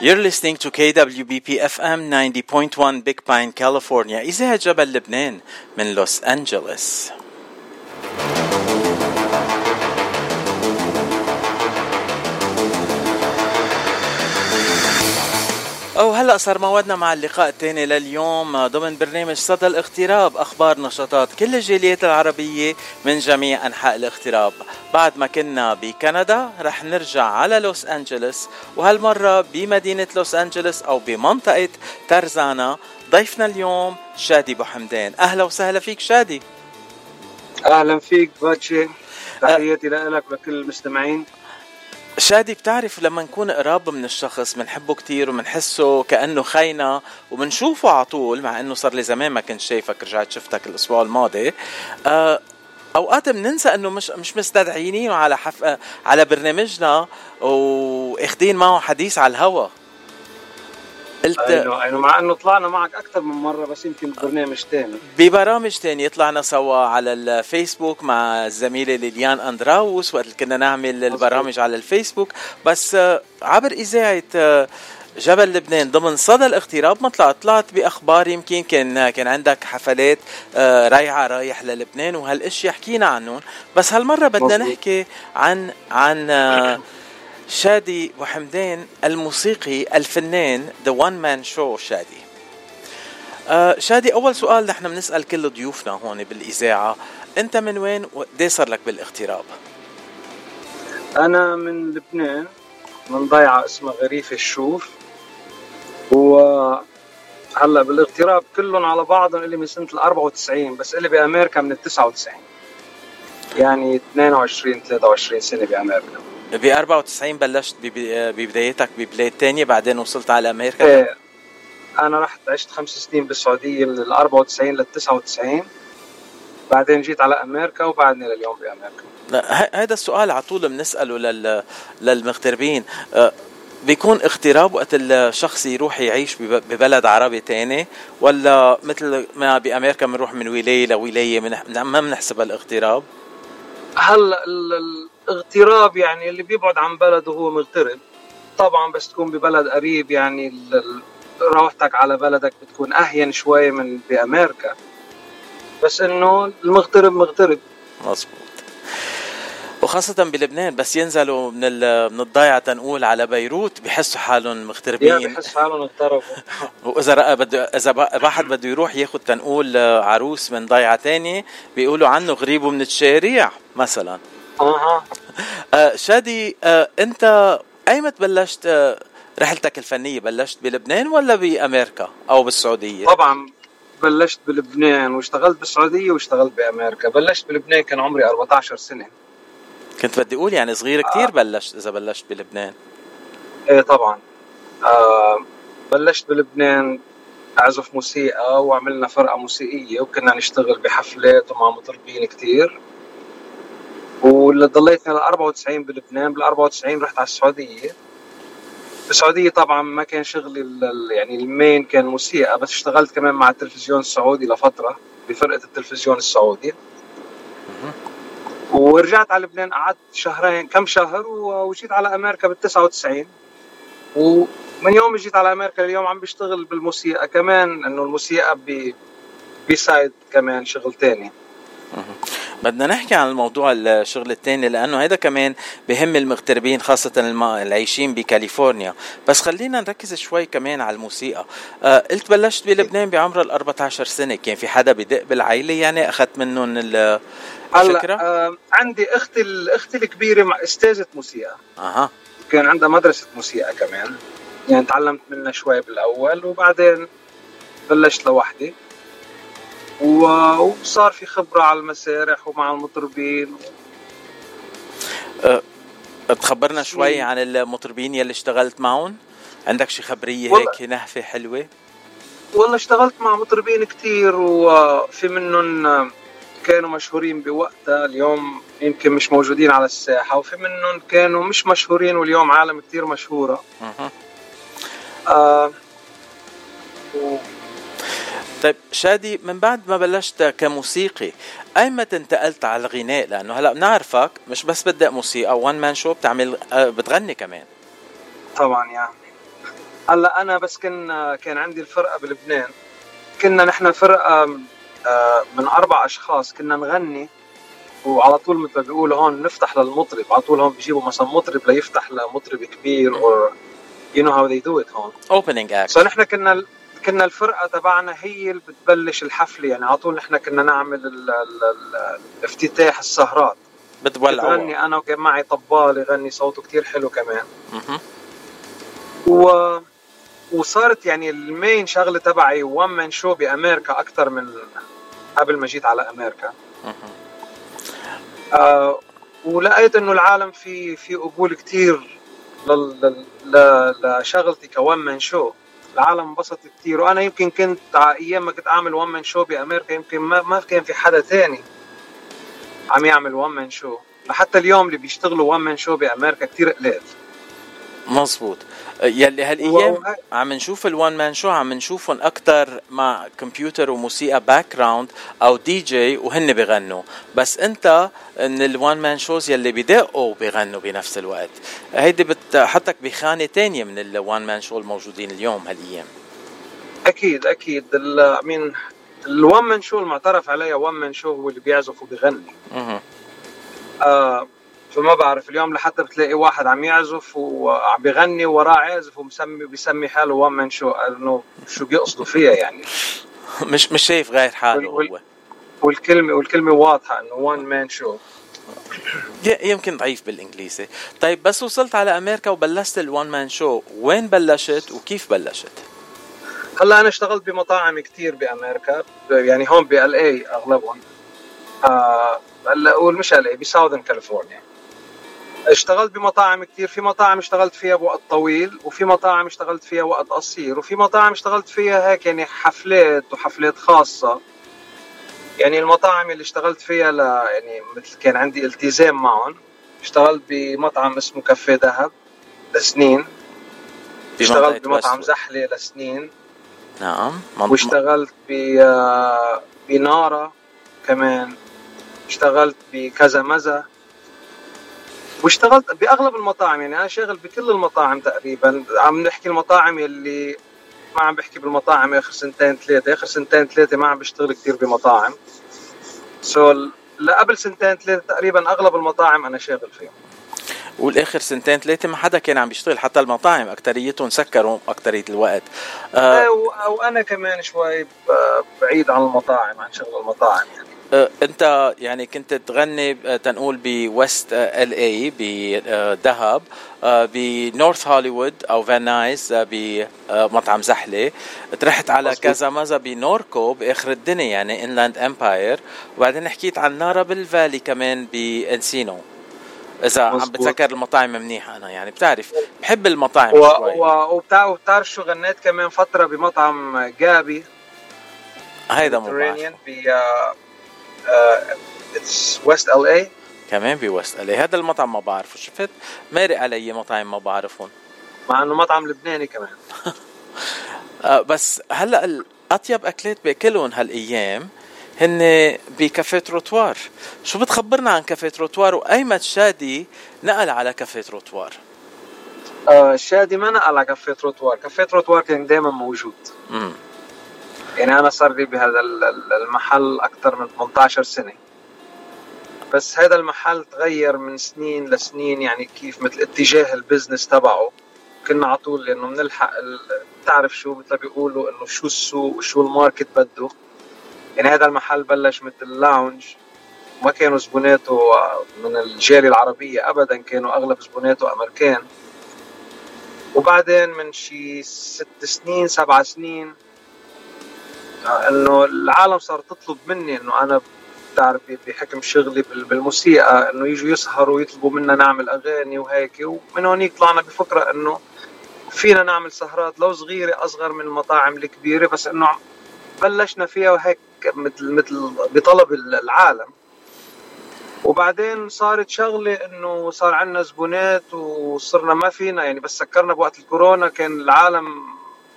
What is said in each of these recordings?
You're listening to KWBP FM 90.1 Big Pine, California. إذاعة جبل لبنان من لوس أنجلوس. أو هلا صار موعدنا مع اللقاء الثاني لليوم ضمن برنامج صدى الاغتراب أخبار نشاطات كل الجاليات العربية من جميع أنحاء الاغتراب بعد ما كنا بكندا رح نرجع على لوس أنجلوس وهالمرة بمدينة لوس أنجلوس أو بمنطقة ترزانا ضيفنا اليوم شادي أبو حمدان. أهلا وسهلا فيك شادي. أهلا فيك باتشي. تحياتي لك ولكل المستمعين. شادي بتعرف لما نكون قراب من الشخص بنحبه كتير وبنحسه كأنه خينا وبنشوفه على طول مع إنه صار لي زمان ما كنت شايفك رجعت شفتك الأسبوع الماضي. آه أوقات بننسى إنه مش مش مستدعيينه على حف... على برنامجنا واخدين معه حديث على الهوا. قلت أيوه أيوه مع إنه طلعنا معك أكثر من مرة بس يمكن ببرنامج ثاني ببرامج ثانية طلعنا سوا على الفيسبوك مع الزميلة ليليان أندراوس وقت كنا نعمل البرامج على الفيسبوك. بس آه، عبر إذاعة آه، جبل لبنان ضمن صدى الاغتراب ما طلعت طلعت بأخبار يمكن كان كان عندك حفلات آه، رايعه رايح للبنان وهالاشياء حكينا عنهم. بس هالمرة بدنا نحكي عن عن شادي وحمدان الموسيقي الفنان ذا وان مان شو شادي. آه شادي أول سؤال نحن بنسأل كل ضيوفنا هون بالإذاعة أنت من وين وقديه صار لك بالاغتراب؟ أنا من لبنان من ضيعة اسمها غريف الشوف. و هلأ بالاغتراب كلهم على بعضهم اللي من سنة ال 94 بس اللي بأمريكا من ال 99 يعني 22 23 سنة بأمريكا. ب 94 بلشت ببدايتك ببلاد تانية بعدين وصلت على أمريكا؟ إيه أنا رحت عشت خمس سنين بالسعودية من ال 94 لل 99 بعدين جيت على أمريكا وبعدني لليوم بأمريكا. لا هذا السؤال على طول بنسأله لل... للمغتربين. أه، بيكون اغتراب وقت الشخص يروح يعيش ببلد عربي تاني ولا مثل ما بأمريكا بنروح من ولاية لولاية ما بنحسبها الاغتراب؟ هلا اغتراب يعني اللي بيبعد عن بلده هو مغترب. طبعا بس تكون ببلد قريب يعني روحتك على بلدك بتكون أهين شوي من بأمريكا. بس إنه المغترب مغترب. مظبوط. وخاصة بلبنان بس ينزلوا من من الضيعة تنقول على بيروت بحسوا حالهم مغتربين. بحسوا حالهم اغتربوا. وإذا بده إذا واحد بده يروح ياخذ تنقول عروس من ضيعة تانية بيقولوا عنه غريب من الشارع مثلا. أها. شادي آه انت ايمت بلشت آه رحلتك الفنية بلشت بلبنان ولا بأمريكا أو بالسعودية؟ طبعا بلشت بلبنان واشتغلت بالسعودية واشتغلت بأمريكا. بلشت بلبنان كان عمري 14 سنة. كنت بدي أقول يعني صغير كثير آه. بلشت إذا بلشت بلبنان. إيه طبعا. آه بلشت بلبنان أعزف موسيقى وعملنا فرقة موسيقية وكنا نشتغل بحفلات ومع مطربين كثير واللي ضليت ل 94 بلبنان بال 94 رحت على السعودية. بالسعودية طبعا ما كان شغلي يعني المين كان موسيقى بس اشتغلت كمان مع التلفزيون السعودي لفترة بفرقة التلفزيون السعودي. ورجعت على لبنان قعدت شهرين كم شهر وجيت على أمريكا بال 99 ومن يوم جيت على أمريكا اليوم عم بشتغل بالموسيقى كمان إنه الموسيقى بي بيسايد كمان شغل تاني بدنا نحكي عن الموضوع الشغل الثاني لأنه هذا كمان بهم المغتربين خاصة العايشين بكاليفورنيا. بس خلينا نركز شوي كمان على الموسيقى. آه قلت بلشت بلبنان بعمر ال 14 سنة. كان في حدا بدق بالعائلة يعني؟ أخذت منهم الفكرة؟ آه عندي أختي أختي الكبيرة مع أستاذة موسيقى. أها. كان عندها مدرسة موسيقى كمان. يعني تعلمت منها شوي بالأول وبعدين بلشت لوحدي. وصار في خبرة على المسارح ومع المطربين. أه تخبرنا شوي عن المطربين يلي اشتغلت معهم؟ عندك شي خبرية هيك نهفة حلوة؟ والله اشتغلت مع مطربين كتير وفي منهم كانوا مشهورين بوقتها اليوم يمكن مش موجودين على الساحة وفي منهم كانوا مش مشهورين واليوم عالم كتير مشهورة. أه. آه طيب شادي من بعد ما بلشت كموسيقي ايمتى انتقلت على الغناء؟ لأنه هلأ بنعرفك مش بس بدك موسيقى وان مان شو بتعمل آه، بتغني كمان. طبعا يعني هلأ أنا بس كنا كان عندي الفرقة بلبنان. كنا نحن فرقة آه، من أربع أشخاص كنا نغني وعلى طول مثل ما بيقولوا هون نفتح للمطرب. على طول هون بيجيبوا مثلا مطرب ليفتح لمطرب كبير أو you know how they do it هون. opening act so نحن كنا كنا الفرقة تبعنا هي اللي بتبلش الحفلة يعني على طول نحن كنا نعمل ال ال ال الافتتاح السهرات. بتولعوا بغني أنا وكان معي طبال يغني صوته كتير حلو كمان. و وصارت يعني ال main شغلة تبعي one man show بأمريكا أكثر من قبل ما جيت على أمريكا. آه ولقيت إنه العالم في في قبول كتير لل- لل- لشغلتي ك one man show العالم انبسط كتير. وأنا يمكن كنت أيام ما كنت أعمل one man show بأمريكا يمكن ما, ما كان في حدا تاني عم يعمل one man show لحتى اليوم اللي بيشتغلوا one man show بأمريكا كتير قليل. مظبوط. يلي هالأيام عم نشوف ال one man show عم نشوفهم أكثر مع كمبيوتر وموسيقى background أو دي جي وهن بغنوا. بس أنت من ال one man shows يلي بدقوا بغنوا بنفس الوقت. هيدي بتحطك بخانة تانية من ال one man show الموجودين اليوم هالأيام. أكيد أكيد. ال- main ال one man show المعترف عليه one man show هو اللي بيعزف وبيغني. مهم. فما بعرف اليوم لحتى بتلاقي واحد عم يعزف وعم بيغني وراه عازف ومسمي بيسمي حاله one man show انه شو بيقصدوا فيها يعني. مش مش شايف غير حاله وال- هو. والكلمة والكلمة واضحة إنه one man show يمكن ضعيف بالإنجليزي. طيب بس وصلت على أمريكا وبلشت ال one man show وين بلشت وكيف بلشت؟ هلأ أنا اشتغلت بمطاعم كتير بأمريكا يعني هون ب LA أغلبهم. آه هلأ قول مش ال اي بساوثرن كاليفورنيا. اشتغلت بمطاعم كتير. في مطاعم اشتغلت فيها بوقت طويل وفي مطاعم اشتغلت فيها وقت قصير وفي مطاعم اشتغلت فيها هيك يعني حفلات وحفلات خاصة. يعني المطاعم اللي اشتغلت فيها ل يعني مثل كان عندي التزام معهم. اشتغلت بمطعم اسمه كافيه ذهب لسنين. اشتغلت بمطعم. زحلة لسنين. نعم. واشتغلت ب آه، بنارا كمان. اشتغلت بكذا مزة. واشتغلت بأغلب المطاعم يعني أنا شاغل بكل المطاعم تقريبا. عم نحكي المطاعم يلي ما عم بحكي بالمطاعم آخر سنتين ثلاثة. آخر سنتين ثلاثة ما عم بشتغل كثير بمطاعم. سو لقبل سنتين ثلاثة تقريبا أغلب المطاعم أنا شاغل فيهم. والآخر سنتين ثلاثة ما حدا كان عم بيشتغل حتى المطاعم أكتريتهم سكروا أكترية الوقت. آه أو, أو أنا كمان شوي بعيد عن المطاعم عن شغل المطاعم يعني. أنت يعني كنت تغني آه، تنقول بويست ال اي بدهب بنورث هوليوود أو فان نايس آه بمطعم زحلة. رحت على. كذا مزا بنوركو بآخر الدنيا يعني انلاند امباير وبعدين حكيت عن نارا بالفالي كمان بانسينو إذا عم. بتذكر المطاعم منيحه أنا يعني بتعرف بحب المطاعم و... شوي. و... وبتعرف شو غنيت كمان فترة بمطعم جابي هيدا no it's West LA كمان ب West LA هذا المطعم ما بعرفه. شفت؟ مارق علي مطاعم ما بعرفهم. مع إنه مطعم لبناني كمان. آه بس هلأ الاطيب أكلات بأكلهم هالأيام هن ب Cafe Trottoir شو بتخبرنا عن Cafe Trottoir وايمت شادي نقل على Cafe Trottoir آه الشادي ما نقل على Cafe Trottoir Cafe Trottoir كان دائما موجود. امم يعني أنا صار لي بهذا ال- ال- المحل أكثر من 18 سنة. بس هذا المحل تغير من سنين لسنين يعني كيف مثل اتجاه ال business تبعه. كنا على طول لأنه بنلحق بتعرف شو مثل بيقولوا إنه شو السوق وشو ال market بده. يعني هذا المحل بلش مثل lounge ما كانوا زبوناته من الجالية العربية ابدا كانوا أغلب زبوناته أمريكان. وبعدين من شي ست سنين سبع سنين إنه العالم صار تطلب مني إنه أنا بتعرف بحكم شغلي بال- بالموسيقى إنه يجوا يسهروا ويطلبوا منا نعمل أغاني وهيك ومن هونيك طلعنا بفكرة إنه فينا نعمل سهرات لو صغيرة أصغر من المطاعم الكبيرة بس إنه بلشنا فيها وهيك مثل مثل بطلب العالم. وبعدين صارت شغلة إنه صار عندنا زبونات وصرنا ما فينا يعني بس سكرنا بوقت الكورونا كان العالم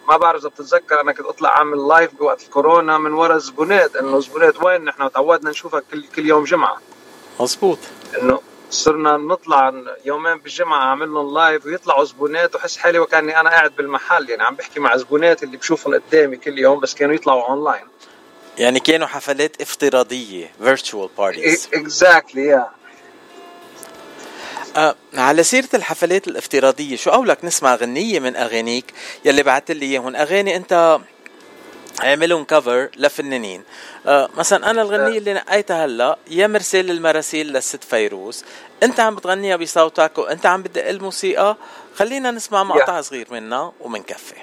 ما بعرف إذا بتتذكر أنا كنت أطلع أعمل live بوقت الكورونا من ورا الزبونات إنه زبونات وين نحن؟ تعودنا نشوفها كل كل يوم جمعة. مزبوط إنه صرنا نطلع يومين بالجمعة أعمل لهم live ويطلعوا زبونات وحس حالي وكأني أنا قاعد بالمحل يعني عم بحكي مع زبونات اللي بشوفهم قدامي كل يوم بس كانوا يطلعوا اونلاين يعني كانوا حفلات افتراضية virtual parties. exactly yeah. أه على سيرة الحفلات الافتراضية شو قولك نسمع غنية من أغانيك؟ يلي بعثت لي إياهم أغاني أنت عملهم كفر لفنانين. أه مثلا أنا الغنية اللي نقيتها هلأ يا مرسال المراسيل للست فيروز. أنت عم بتغنيها بصوتك وأنت عم بدق الموسيقى. خلينا نسمع مقطع. صغير منها ومنكفي.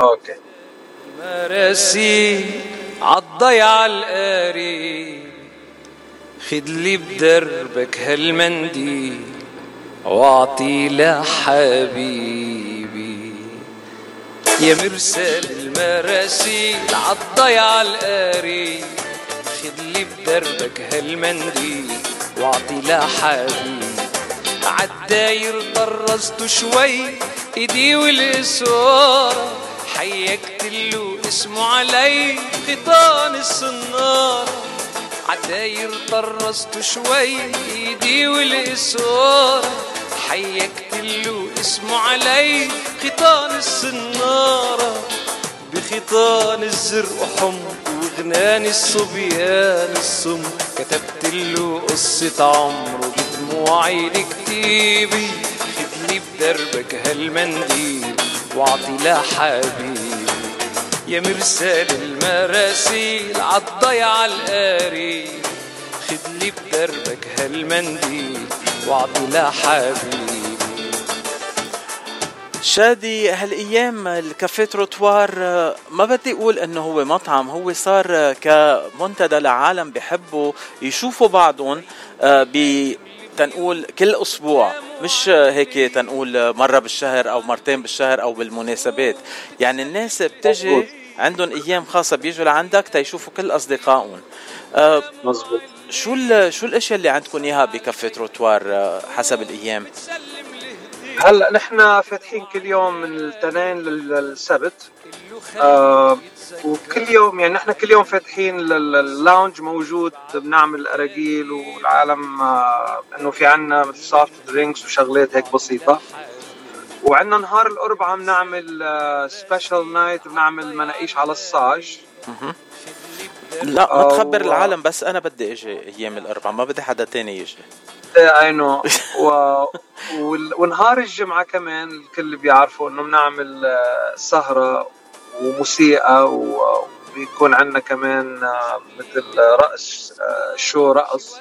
أوكي. مراسيل عالضيعة القاري خدلي بدربك هالمنديل. واعطي لحبيبي يا مرسل المراسيل عالضيعة القاري خدلي بدربك هالمنديل واعطي لحبيبي عالداير طرزت شوي إيدي والاسوار حيكت له اسمه علي خيطان الصنارة عالداير طرزت شوي ايدي والاسوار حيكت له اسمه علي خيطان الصنارة بخيطان الزرق حمر وغناني الصبيان الصم كتبت له قصة عمره بدموعي لكتيبي خدلي بدربك هالمنديل واعطي لحبيبي يا مرسال المراسيل عالضيعة القاري خدلي بدربك هالمنديل واعطي لحبيبي شادي هالأيام الكافيه تروتوار ما بدي أقول إنه هو مطعم هو صار كمنتدى لعالم بحبوا يشوفوا بعضهم ب تنقول كل أسبوع مش هيك تنقول مرة بالشهر أو مرتين بالشهر أو بالمناسبات. يعني الناس بتجي عندهم أيام خاصة بيجوا لعندك تيشوفوا كل أصدقائهم. مزبوط شو شو الأشياء اللي عندكم إياها بكافيه تروتوار حسب الأيام؟ هلا نحن فاتحين كل يوم من الاثنين للسبت. آه وكل يوم يعني نحن كل يوم فاتحين ال lounge موجود بنعمل أراجيل والعالم آه إنه في عنا مثل soft drinks وشغلات هيك بسيطة. وعندنا نهار الأربعاء بنعمل آه special night بنعمل مناقيش على الصاج لا ما تخبر العالم بس أنا بدي إجي أيام الاربعاء ما بدي حدا تاني يجي I know. ونهار الجمعة كمان الكل بيعرفوا إنه بنعمل سهرة وموسيقى وبيكون عندنا كمان مثل رقص شو رقص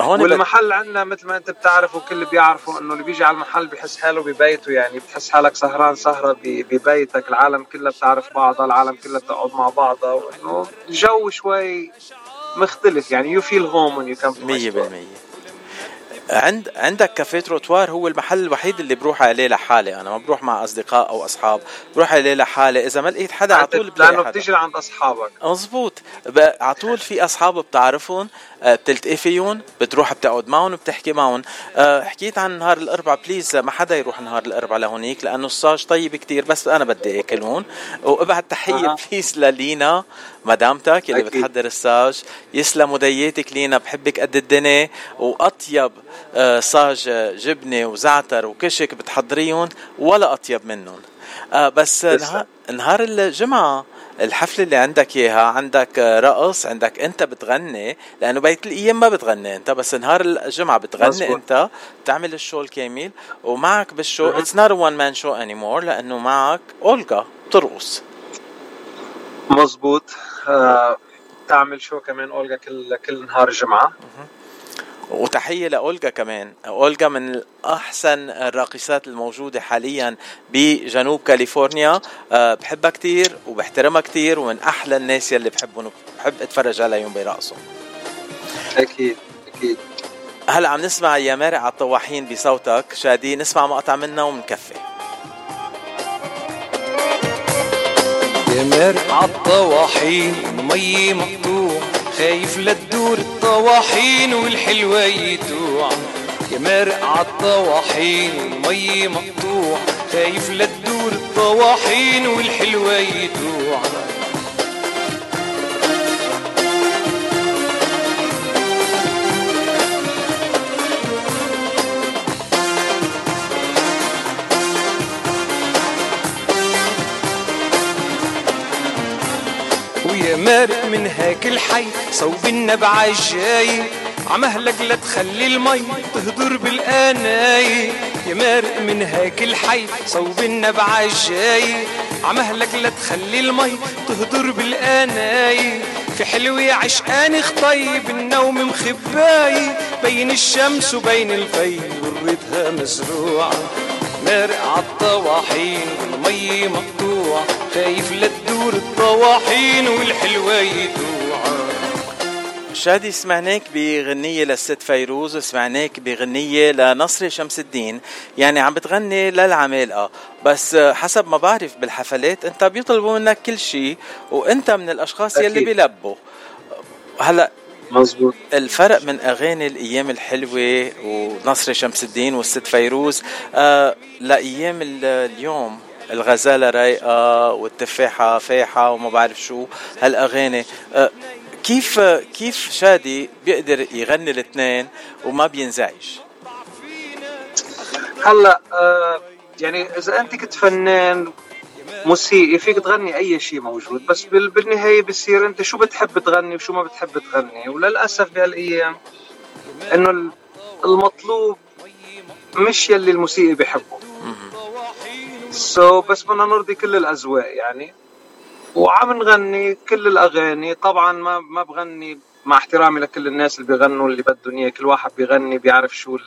هون والمحل عندنا مثل ما انت بتعرف وكل بيعرفوا انه اللي بيجي على المحل بيحس حاله ببيته يعني بتحس حالك سهران سهرة ببيتك العالم كلها بتعرف بعضها العالم كلها بتقعد مع بعضها وإنه الجو شوي مختلف يعني you feel home when you come to 100% عند عندك Cafe Trottoir هو المحل الوحيد اللي بروح عليه لحالي. أنا ما بروح مع أصدقاء أو أصحاب. بروح عليه لحالي. إذا ما لقيت حدا على طول لأنه بتيجي لعند أصحابك. مزبوط. على طول في أصحاب بتعرفهم بتلتقي فيهم بتروح بتقعد معهم وبتحكي معهم. حكيت عن نهار الأربعاء please ما حدا يروح نهار الأربعاء لهونيك لأنه الصاج طيب كتير بس أنا بدي اكل هون وابعت تحية أه. please للينا مدامتك اللي أكيد. بتحضر الصاج. يسلموا دياتك لينا بحبك قد الدنيا. وأطيب صاج جبنة وزعتر وكشك بتحضريهم ولا أطيب منهم بس نهار, نهار الجمعة الحفلة اللي عندك إياها عندك رقص عندك أنت بتغني لأنه بقية الأيام ما بتغني أنت بس نهار الجمعة بتغني مزبوط. أنت بتعمل ال show الكامل ومعك بال show it's not one man show anymore لأنه معك اولجا بترقص مزبوط آه، تعمل شو كمان اولجا كل كل نهار الجمعة. وتحية لأولجا كمان. أولجا من أحسن الراقصات الموجودة حاليا بجنوب كاليفورنيا. أه بحبها كتير وبحترمها كتير ومن أحلى الناس يلي بحبهم. بحب أتفرج عليهم برقصوا أكيد أكيد. هلا عم نسمع يا مارق على الطواحين بصوتك. شادي نسمع مقطع منها ومنكفي. يا مارق على الطواحين مي مقطوع خايف لا تدور الطواحين والحلوة يتوع يا مارق عالطواحين والمي مقطوع. خايف لا تدور الطواحين والحلوة يتوع يا مارق من هاك الحي صوب النبع الجاي. عمهلك لا تخلي المي تهدر بالقناي يا مارق من هاك الحي صوب النبع الجاي. عمهلك لا تخلي المي تهدر بالقناي في حلوة عشقاني خطيب النوم مخباي بين الشمس وبين الفي ورتها مزروعة. مارق عالطواحين والمي خايف لا تدور الطواحين والحلوة يدوع. شادي سمعناك بغنية للست فيروز وسمعناك بغنية لنصر شمس الدين. يعني عم بتغني للعمالقة. بس حسب ما بعرف بالحفلات انت بيطلبوا منك كل شيء وانت من الأشخاص أكيد. يلي بيلبوا. هلا مزبوط الفرق من أغاني الأيام الحلوة ونصر شمس الدين والست فيروز. آه لأيام اليوم الغزالة رايقة والتفاحة فاحه وما بعرف شو هالأغاني. آه كيف كيف شادي بيقدر يغني الاثنين وما بينزعج؟ هلا آه يعني إذا أنت كنت فنان موسيقي فيك تغني أي شيء موجود بس بالنهاية بصير أنت شو بتحب تغني وشو ما بتحب تغني. وللأسف بهالأيام إنه المطلوب مش يلي الموسيقي بحبه سو so, بس بدنا نرضي كل الأذواق يعني. وعم نغني كل الأغاني. طبعا ما ما بغني مع احترامي لكل الناس اللي بيغنوا اللي بدهم اياه كل واحد بيغني بيعرف شو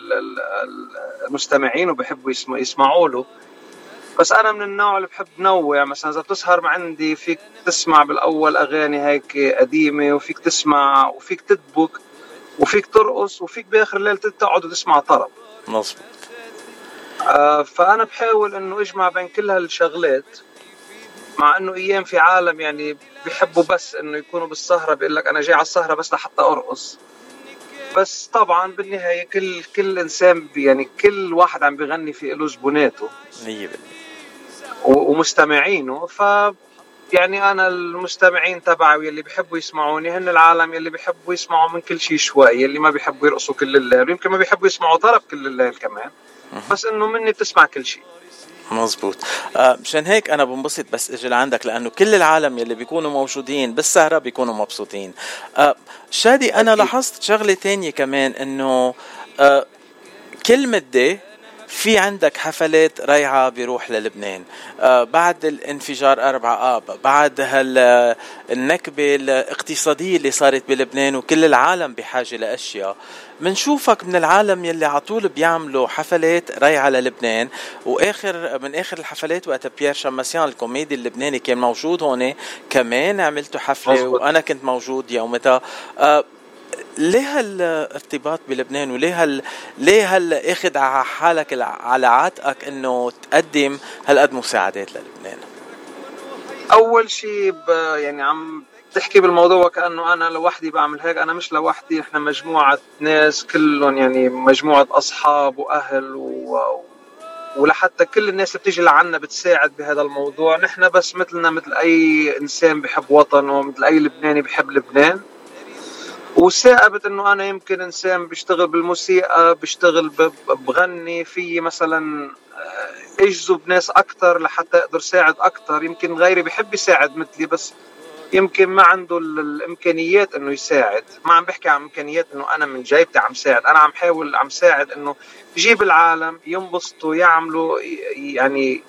المستمعين وبحبوا يسمعوا له. بس أنا من النوع اللي بحب نوع. مثلا إذا بتسهر عندي فيك تسمع بالأول أغاني هيك قديمة وفيك تسمع وفيك تدبك وفيك ترقص وفيك بآخر الليل تقعد وتسمع طرب. مظبوط. فأنا بحاول إنه أجمع بين كل هالشغلات مع إنه أيام في عالم يعني بيحبوا بس إنه يكونوا بالسهرة بيقول لك أنا جاي على السهرة بس لحتى أرقص. بس طبعا بالنهاية كل كل إنسان يعني كل واحد عم بيغني في له زبوناته 100% ومستمعينه. ف يعني أنا المستمعين تبعي يلي بيحبوا يسمعوني هن العالم يلي بيحبوا يسمعوا من كل شيء شوي يلي ما بيحبوا يرقصوا كل الليل يمكن ما بيحبوا يسمعوا طرب كل الليل كمان. بس إنه مني بتسمع كل شيء. مزبوط. آه مشان هيك أنا بنبسط بس إجي لعندك لأنه كل العالم يلي بيكونوا موجودين بالسهرة بيكونوا مبسوطين. آه شادي أنا أكيد. لاحظت شغلة تانية كمان إنه آه كل مده في عندك حفلات رايعة بيروح للبنان. آه بعد الانفجار أربعة آب بعد هال النكبة الاقتصادية اللي صارت بلبنان وكل العالم بحاجة لأشياء. منشوفك من العالم يلي على طول بيعملوا حفلات رايعة للبنان. وآخر من آخر الحفلات وقت بيير شماسيان الكوميدي اللبناني كان موجود هون كمان عملتوا حفلة. وأنا كنت موجود يومتها. آه ليه هالارتباط بلبنان وليه هال ليه هال اخذ على حالك على عاتقك إنه تقدم هالقد مساعدات للبنان؟ أول شيء يعني عم تحكي بالموضوع كانه أنا لوحدي بعمل هيك. أنا مش لوحدي إحنا مجموعة ناس كلهم يعني مجموعة أصحاب وأهل و... ولحتى كل الناس اللي بتيجي لعنا بتساعد بهذا الموضوع. نحن بس مثلنا مثل أي إنسان بحب وطنه مثل أي لبناني بحب لبنان. وثاقبت إنه أنا يمكن إنسان بيشتغل بالموسيقى بيشتغل بغني في مثلا آه، أجذب ناس أكثر لحتى أقدر ساعد أكثر يمكن غيري بحب يساعد مثلي بس يمكن ما عنده الإمكانيات إنه يساعد. ما عم بحكي عن إمكانيات إنه أنا من جيبتي عم ساعد. أنا عم حاول عم ساعد إنه يجيب العالم ينبسطوا يعملوا يعني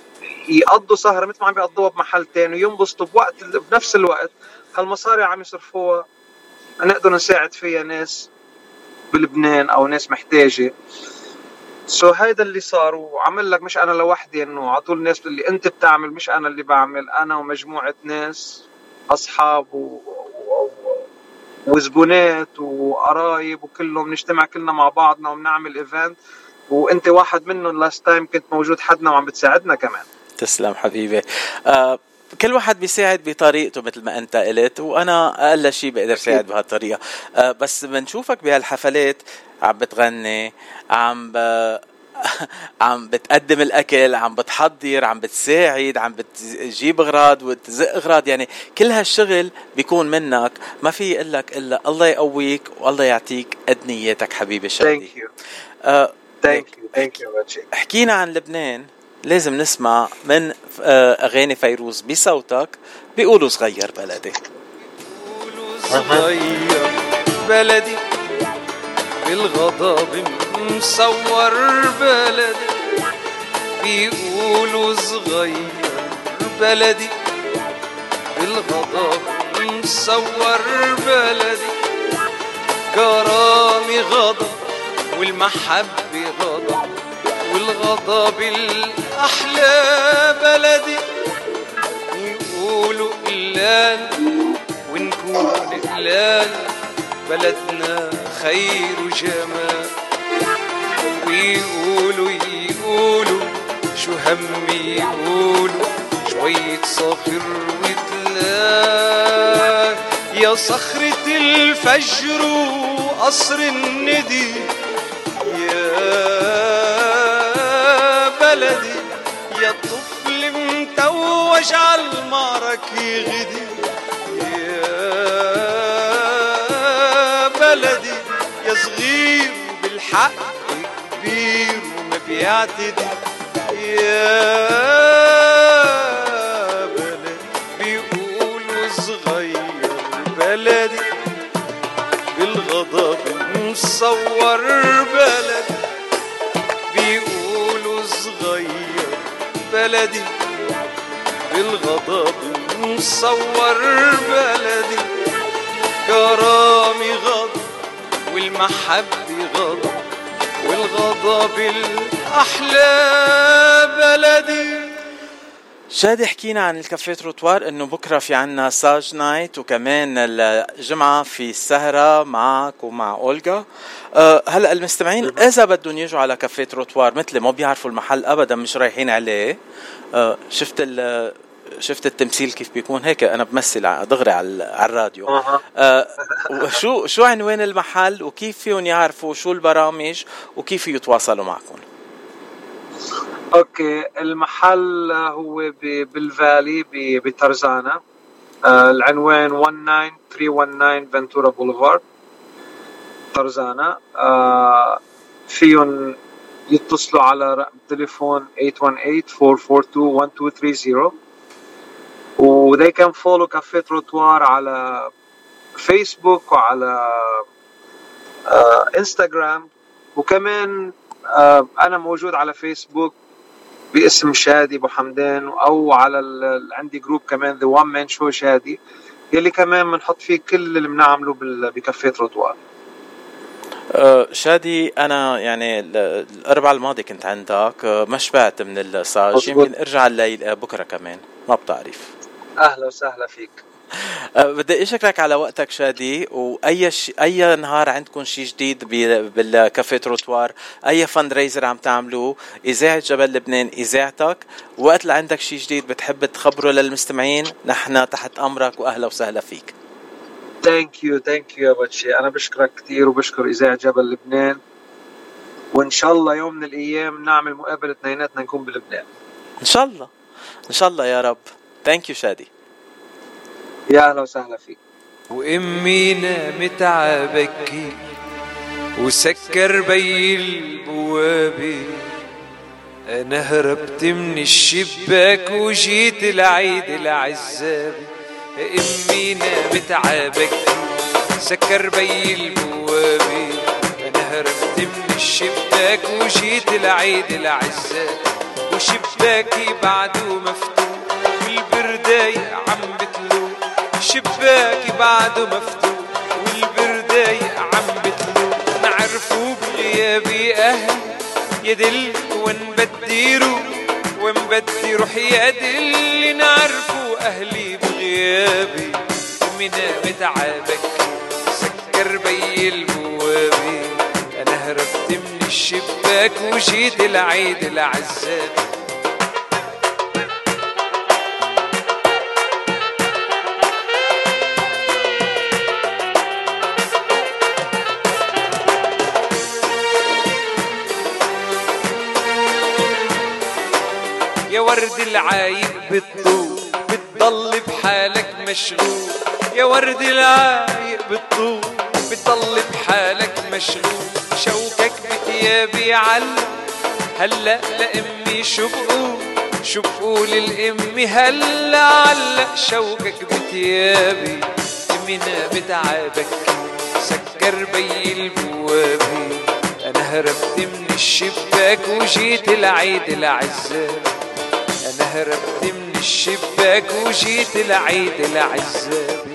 يقضوا سهرة مثل ما عم بيقضوها بمحل تاني وينبسطوا بوقت بنفس الوقت. هالمصاري عم يصرفوها. نقدر نساعد فيها ناس بلبنان أو ناس محتاجة. سو so هيدا اللي صار وعمل لك مش أنا لوحدي إنه على طول الناس اللي أنت بتعمل مش أنا اللي بعمل أنا ومجموعة ناس أصحاب و... و... وزبونات وقرايب وكلهم نجتمع كلنا مع بعضنا وبنعمل event وأنت واحد منهم last time كنت موجود حدنا وعم بتساعدنا كمان. تسلم حبيبي. آه كل واحد بيساعد بطريقته مثل ما أنت قلت وأنا أقل شيء بقدر ساعد بهالطريقة. آه بس بنشوفك بهالحفلات عم بتغني عم ب... عم بتقدم الأكل عم بتحضر عم بتساعد عم بتجيب أغراض وتزق أغراض. يعني كل هالشغل بيكون منك. ما في يقول لك إلا الله يقويك والله يعطيك قد نيتك حبيبي شادي. thank you thank you thank you حكينا عن لبنان. لازم نسمع من آه، أغاني فيروز بصوتك بيقولوا صغير بلدي. صغير بلدي. بالغضب مسور بلدي. بيقولوا صغير بلدي. بالغضب مصور بلدي. كرامي غضب والمحبة غضب والغضب الأحلى بلدي يقولوا قلال ونكون قلال بلدنا خير وجمال. ويقولوا يقولوا شو همي يقولوا شوية صخر وتلال يا صخرة الفجر وقصر الندي يا بلدي متوج عالمعرك غدي يا بلدي يا صغير بالحق كبير وما بيعتدي يا بلدي بيقولوا صغير بلدي بالغضب مصور بلدي. بيقولوا صغير بلدي بالغضب مسور بلدي. كرامي غضب والمحبة غضب والغضب الأحلى بلدي. شادي حكينا عن ال Cafe Trottoir إنه بكرة في عنا صاج night وكمان الجمعة في السهرة معك ومع اولجا أه هلأ المستمعين إذا بدهم يجوا على Cafe Trottoir مثلي ما بيعرفوا المحل ابدا مش رايحين عليه. أه شفت شفت التمثيل كيف بيكون؟ هيك أنا بمثل دغري على الراديو. أه. أه شو شو عنوان المحل؟ وكيف فيهم يعرفوا شو البرامج؟ وكيف يتواصلوا معكم؟ okay المحل هو بال Valley بترزانا آه، العنوان 19319 Ventura Boulevard ترزانا آه، فيهم يتصلوا على رقم تليفون 818-442-1230 و they can follow Cafe Trottoir على فيسبوك وعلى انستغرام. آه، وكمان أنا موجود على فيسبوك باسم شادي أبو حمدان أو على عندي group كمان the one man show شادي يلي كمان بنحط فيه كل اللي بنعمله ب Cafe Trottoir أه شادي أنا يعني الاربعاء الماضي كنت عندك ما شبعت من الصاج يمكن ارجع الليل بكرة كمان ما بتعرف. أهلا وسهلا فيك. أه، بدي أشكرك على وقتك شادي وأي ش... أي نهار عندكم شيء جديد بال Cafe Trottoir أي fundraiser عم تعملوه إذاعة جبل لبنان إذاعتك وقت اللي عندك شيء جديد بتحب تخبره للمستمعين نحن تحت أمرك واهلا وسهلا فيك. thank you thank you يا أنا بشكرك كثير وبشكر إذاعة جبل لبنان. وإن شاء الله يوم من الأيام نعمل مقابلة اثنيناتنا نكون بلبنان. إن شاء الله. إن شاء الله يا رب. thank you شادي يا أهلا وسهلا فيك. وإمي نامت ع بكير وسكر بيي البوابة أنا هربت من الشباك وجيت لعيد العزابي إمي نامت عبكي سكر بي البوابة أنا هربت من الشباك وجيت العيد العزاب وشباكي بعده مفتوح. والبرداية عم بتلو. شباكي بعده مفتوح والبردايق عم بتلو. نعرفوا بغيابي أهل يدل وين بدي روح وين بدي روح يدل. نعرفوا أهلي بغيابي أمي نامت عابك سكر بي البوابي. أنا هربت من الشباك وجيت العيد العزاب ورد العايق بالطول بتضل بحالك مشغول. يا ورد العايق بالطول بتضل بحالك مشغول. شوكك بتيابي علق هلا لأمي شو بقول شو بقول الأمي هلا علق. شوكك بتيابي همنا بتعبك. سكر بي البوابة أنا هربت من الشباك وجيت العيد العزاب هربت من الشباك وجيت العيد العزاب